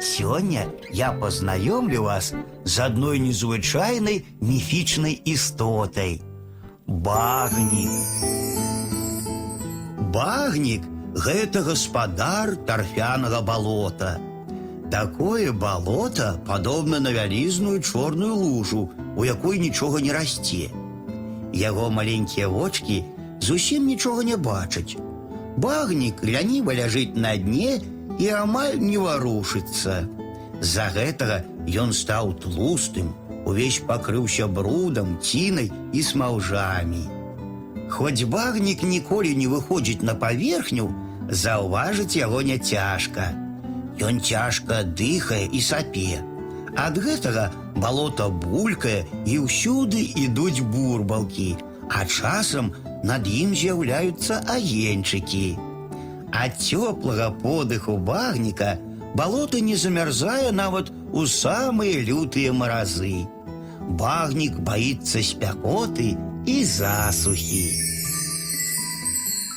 Сёння я познаёмлю вас з адной незвычайнай міфічнай істотай. Багнік. Багнік гэта гаспадар тарфянага балота. Такое балота падобна на вялізную чорную лужу, у якой нічога не расце. Яго маленькія вочки зусім нічога не бачаць. Багнік ляніва ляжыць на дне і амаль не варушыцца. З-за гэтага ён стаў тлустым, увесь пакрыўся брудам, цінай і смаўжамі. Хоць багнік ніколі не выходзіць на паверхню, заўважыць яго не цяжка. Ён цяжка дыхае і сапе. Ад гэтага балота булькае і ўсюды ідуць бурбалкі, а часам над ім з'яўляюцца агеньчыкі. Ад цёплага подыху багніка балота не замярзае нават у самыя лютыя маразы. Багнік баіцца спякоты і засухі.